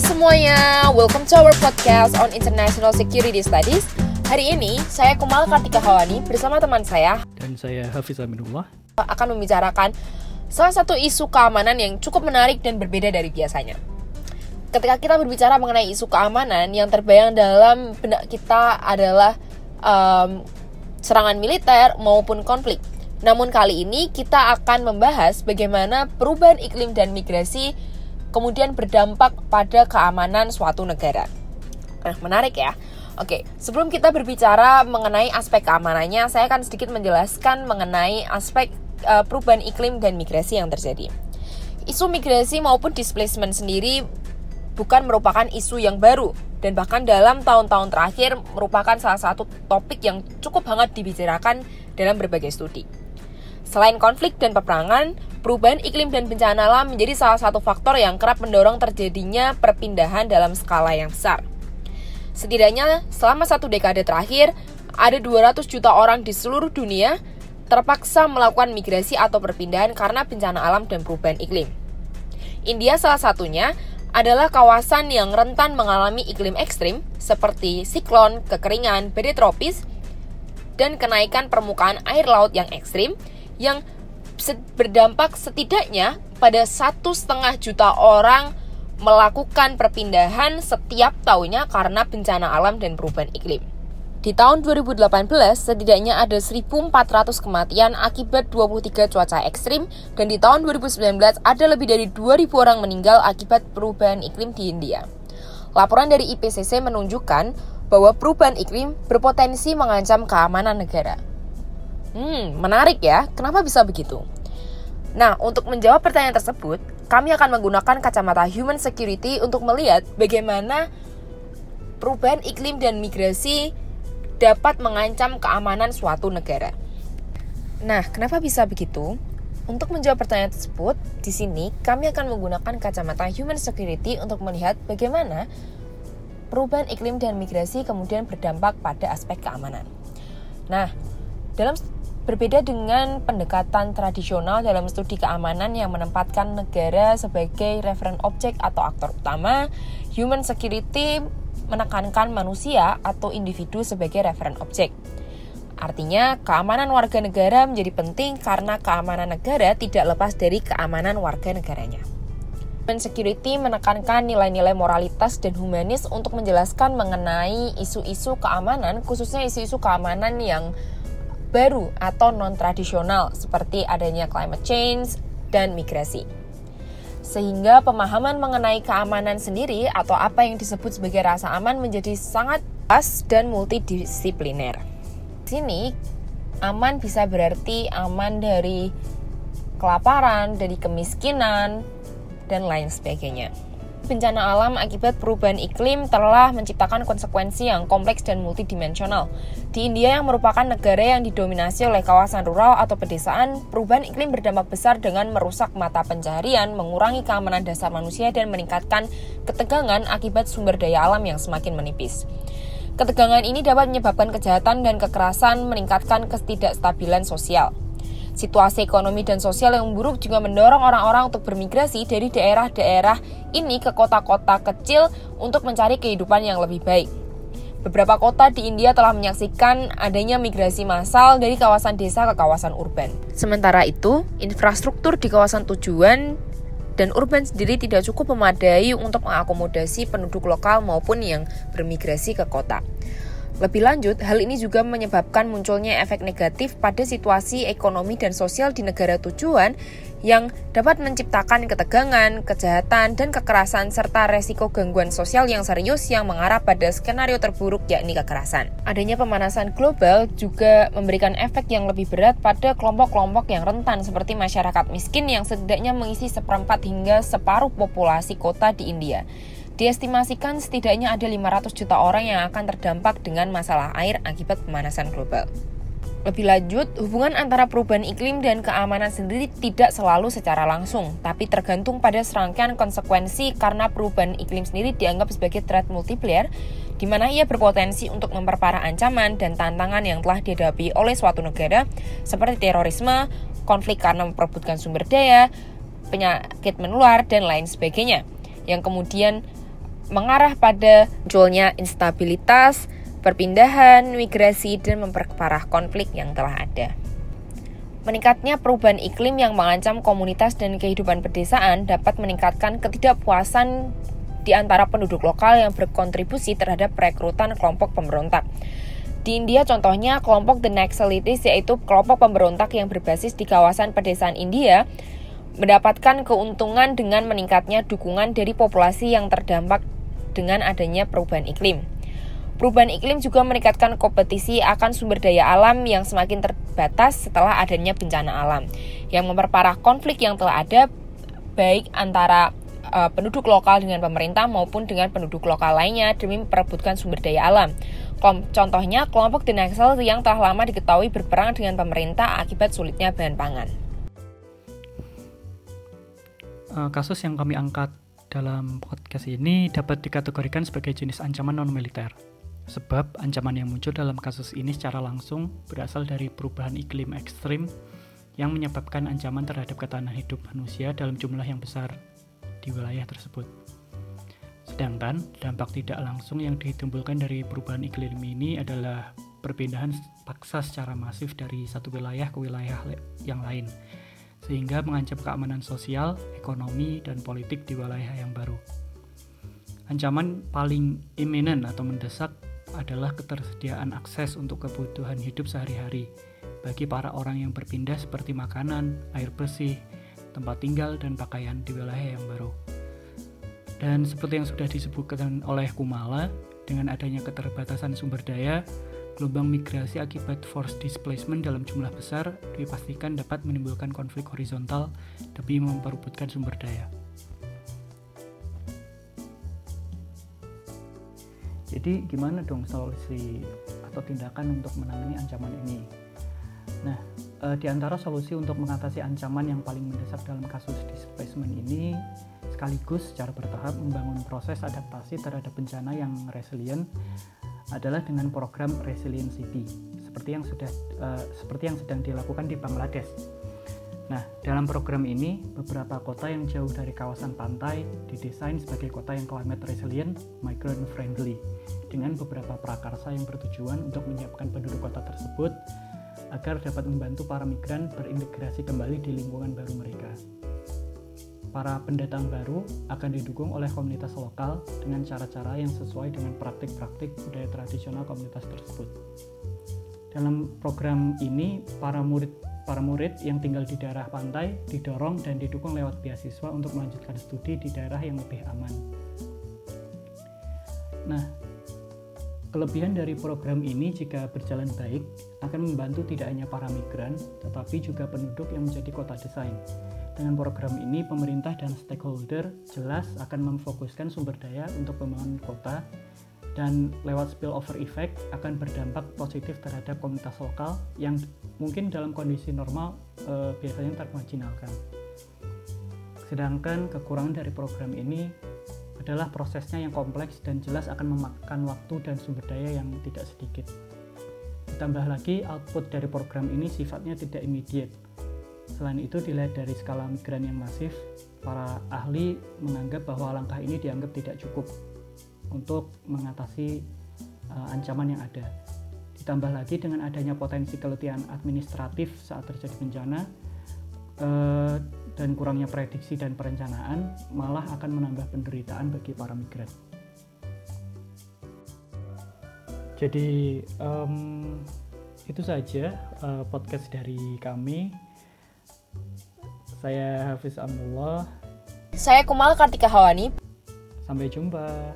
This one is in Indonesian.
semuanya, welcome to our podcast on International Security Studies. Hari ini saya Kumal Kartika Hawani bersama teman saya dan saya Hafiz Aminullah akan membicarakan salah satu isu keamanan yang cukup menarik dan berbeda dari biasanya. Ketika kita berbicara mengenai isu keamanan, yang terbayang dalam benak kita adalah um, serangan militer maupun konflik. Namun kali ini kita akan membahas bagaimana perubahan iklim dan migrasi kemudian berdampak pada keamanan suatu negara. Nah, menarik ya. Oke, sebelum kita berbicara mengenai aspek keamanannya, saya akan sedikit menjelaskan mengenai aspek uh, perubahan iklim dan migrasi yang terjadi. Isu migrasi maupun displacement sendiri bukan merupakan isu yang baru dan bahkan dalam tahun-tahun terakhir merupakan salah satu topik yang cukup hangat dibicarakan dalam berbagai studi. Selain konflik dan peperangan, perubahan iklim dan bencana alam menjadi salah satu faktor yang kerap mendorong terjadinya perpindahan dalam skala yang besar. Setidaknya selama satu dekade terakhir, ada 200 juta orang di seluruh dunia terpaksa melakukan migrasi atau perpindahan karena bencana alam dan perubahan iklim. India salah satunya adalah kawasan yang rentan mengalami iklim ekstrim seperti siklon, kekeringan, badai tropis, dan kenaikan permukaan air laut yang ekstrim yang berdampak setidaknya pada satu setengah juta orang melakukan perpindahan setiap tahunnya karena bencana alam dan perubahan iklim. Di tahun 2018, setidaknya ada 1.400 kematian akibat 23 cuaca ekstrim, dan di tahun 2019 ada lebih dari 2.000 orang meninggal akibat perubahan iklim di India. Laporan dari IPCC menunjukkan bahwa perubahan iklim berpotensi mengancam keamanan negara. Hmm, menarik ya. Kenapa bisa begitu? Nah, untuk menjawab pertanyaan tersebut, kami akan menggunakan kacamata human security untuk melihat bagaimana perubahan iklim dan migrasi dapat mengancam keamanan suatu negara. Nah, kenapa bisa begitu? Untuk menjawab pertanyaan tersebut, di sini kami akan menggunakan kacamata human security untuk melihat bagaimana perubahan iklim dan migrasi kemudian berdampak pada aspek keamanan. Nah, dalam Berbeda dengan pendekatan tradisional dalam studi keamanan yang menempatkan negara sebagai referen objek atau aktor utama, human security menekankan manusia atau individu sebagai referen objek. Artinya, keamanan warga negara menjadi penting karena keamanan negara tidak lepas dari keamanan warga negaranya. Human security menekankan nilai-nilai moralitas dan humanis untuk menjelaskan mengenai isu-isu keamanan, khususnya isu-isu keamanan yang baru atau non-tradisional seperti adanya climate change dan migrasi. Sehingga pemahaman mengenai keamanan sendiri atau apa yang disebut sebagai rasa aman menjadi sangat pas dan multidisipliner. Sini aman bisa berarti aman dari kelaparan, dari kemiskinan, dan lain sebagainya bencana alam akibat perubahan iklim telah menciptakan konsekuensi yang kompleks dan multidimensional. Di India yang merupakan negara yang didominasi oleh kawasan rural atau pedesaan, perubahan iklim berdampak besar dengan merusak mata pencaharian, mengurangi keamanan dasar manusia, dan meningkatkan ketegangan akibat sumber daya alam yang semakin menipis. Ketegangan ini dapat menyebabkan kejahatan dan kekerasan, meningkatkan ketidakstabilan sosial. Situasi ekonomi dan sosial yang buruk juga mendorong orang-orang untuk bermigrasi dari daerah-daerah ini ke kota-kota kecil untuk mencari kehidupan yang lebih baik. Beberapa kota di India telah menyaksikan adanya migrasi massal dari kawasan desa ke kawasan urban. Sementara itu, infrastruktur di kawasan tujuan dan urban sendiri tidak cukup memadai untuk mengakomodasi penduduk lokal maupun yang bermigrasi ke kota. Lebih lanjut, hal ini juga menyebabkan munculnya efek negatif pada situasi ekonomi dan sosial di negara tujuan yang dapat menciptakan ketegangan, kejahatan, dan kekerasan serta resiko gangguan sosial yang serius yang mengarah pada skenario terburuk yakni kekerasan. Adanya pemanasan global juga memberikan efek yang lebih berat pada kelompok-kelompok yang rentan seperti masyarakat miskin yang setidaknya mengisi seperempat hingga separuh populasi kota di India. Diestimasikan setidaknya ada 500 juta orang yang akan terdampak dengan masalah air akibat pemanasan global. Lebih lanjut, hubungan antara perubahan iklim dan keamanan sendiri tidak selalu secara langsung, tapi tergantung pada serangkaian konsekuensi karena perubahan iklim sendiri dianggap sebagai threat multiplier, di mana ia berpotensi untuk memperparah ancaman dan tantangan yang telah dihadapi oleh suatu negara, seperti terorisme, konflik karena memperebutkan sumber daya, penyakit menular, dan lain sebagainya, yang kemudian mengarah pada munculnya instabilitas, perpindahan, migrasi, dan memperparah konflik yang telah ada. Meningkatnya perubahan iklim yang mengancam komunitas dan kehidupan pedesaan dapat meningkatkan ketidakpuasan di antara penduduk lokal yang berkontribusi terhadap perekrutan kelompok pemberontak. Di India contohnya kelompok The Naxalites yaitu kelompok pemberontak yang berbasis di kawasan pedesaan India mendapatkan keuntungan dengan meningkatnya dukungan dari populasi yang terdampak dengan adanya perubahan iklim. Perubahan iklim juga meningkatkan kompetisi akan sumber daya alam yang semakin terbatas setelah adanya bencana alam, yang memperparah konflik yang telah ada baik antara uh, penduduk lokal dengan pemerintah maupun dengan penduduk lokal lainnya demi memperebutkan sumber daya alam. Contohnya, kelompok Naxal yang telah lama diketahui berperang dengan pemerintah akibat sulitnya bahan pangan. Uh, kasus yang kami angkat dalam podcast ini dapat dikategorikan sebagai jenis ancaman non-militer. Sebab ancaman yang muncul dalam kasus ini secara langsung berasal dari perubahan iklim ekstrim yang menyebabkan ancaman terhadap ketahanan hidup manusia dalam jumlah yang besar di wilayah tersebut. Sedangkan dampak tidak langsung yang ditimbulkan dari perubahan iklim ini adalah perpindahan paksa secara masif dari satu wilayah ke wilayah yang lain, sehingga mengancam keamanan sosial, ekonomi, dan politik di wilayah yang baru. Ancaman paling iminen atau mendesak adalah ketersediaan akses untuk kebutuhan hidup sehari-hari bagi para orang yang berpindah seperti makanan, air bersih, tempat tinggal, dan pakaian di wilayah yang baru. Dan seperti yang sudah disebutkan oleh Kumala, dengan adanya keterbatasan sumber daya, gelombang migrasi akibat force displacement dalam jumlah besar dipastikan dapat menimbulkan konflik horizontal demi memperebutkan sumber daya. Jadi gimana dong solusi atau tindakan untuk menangani ancaman ini? Nah, e, di antara solusi untuk mengatasi ancaman yang paling mendesak dalam kasus displacement ini sekaligus secara bertahap membangun proses adaptasi terhadap bencana yang resilient adalah dengan program Resilient City seperti yang sudah e, seperti yang sedang dilakukan di Bangladesh Nah, dalam program ini, beberapa kota yang jauh dari kawasan pantai didesain sebagai kota yang climate resilient, migrant friendly, dengan beberapa prakarsa yang bertujuan untuk menyiapkan penduduk kota tersebut agar dapat membantu para migran berintegrasi kembali di lingkungan baru mereka. Para pendatang baru akan didukung oleh komunitas lokal dengan cara-cara yang sesuai dengan praktik-praktik budaya tradisional komunitas tersebut. Dalam program ini, para murid para murid yang tinggal di daerah pantai didorong dan didukung lewat beasiswa untuk melanjutkan studi di daerah yang lebih aman. Nah, kelebihan dari program ini jika berjalan baik akan membantu tidak hanya para migran, tetapi juga penduduk yang menjadi kota desain. Dengan program ini, pemerintah dan stakeholder jelas akan memfokuskan sumber daya untuk pembangunan kota dan lewat spillover effect akan berdampak positif terhadap komunitas lokal yang mungkin dalam kondisi normal e, biasanya termarginalkan. Sedangkan kekurangan dari program ini adalah prosesnya yang kompleks dan jelas akan memakan waktu dan sumber daya yang tidak sedikit. Ditambah lagi, output dari program ini sifatnya tidak immediate. Selain itu, dilihat dari skala migran yang masif, para ahli menganggap bahwa langkah ini dianggap tidak cukup untuk mengatasi uh, ancaman yang ada. Ditambah lagi dengan adanya potensi keletihan administratif saat terjadi bencana uh, dan kurangnya prediksi dan perencanaan malah akan menambah penderitaan bagi para migran. Jadi um, itu saja uh, podcast dari kami. Saya Hafiz Amullah. Saya Kumal Kartika Hawani. Sampai jumpa.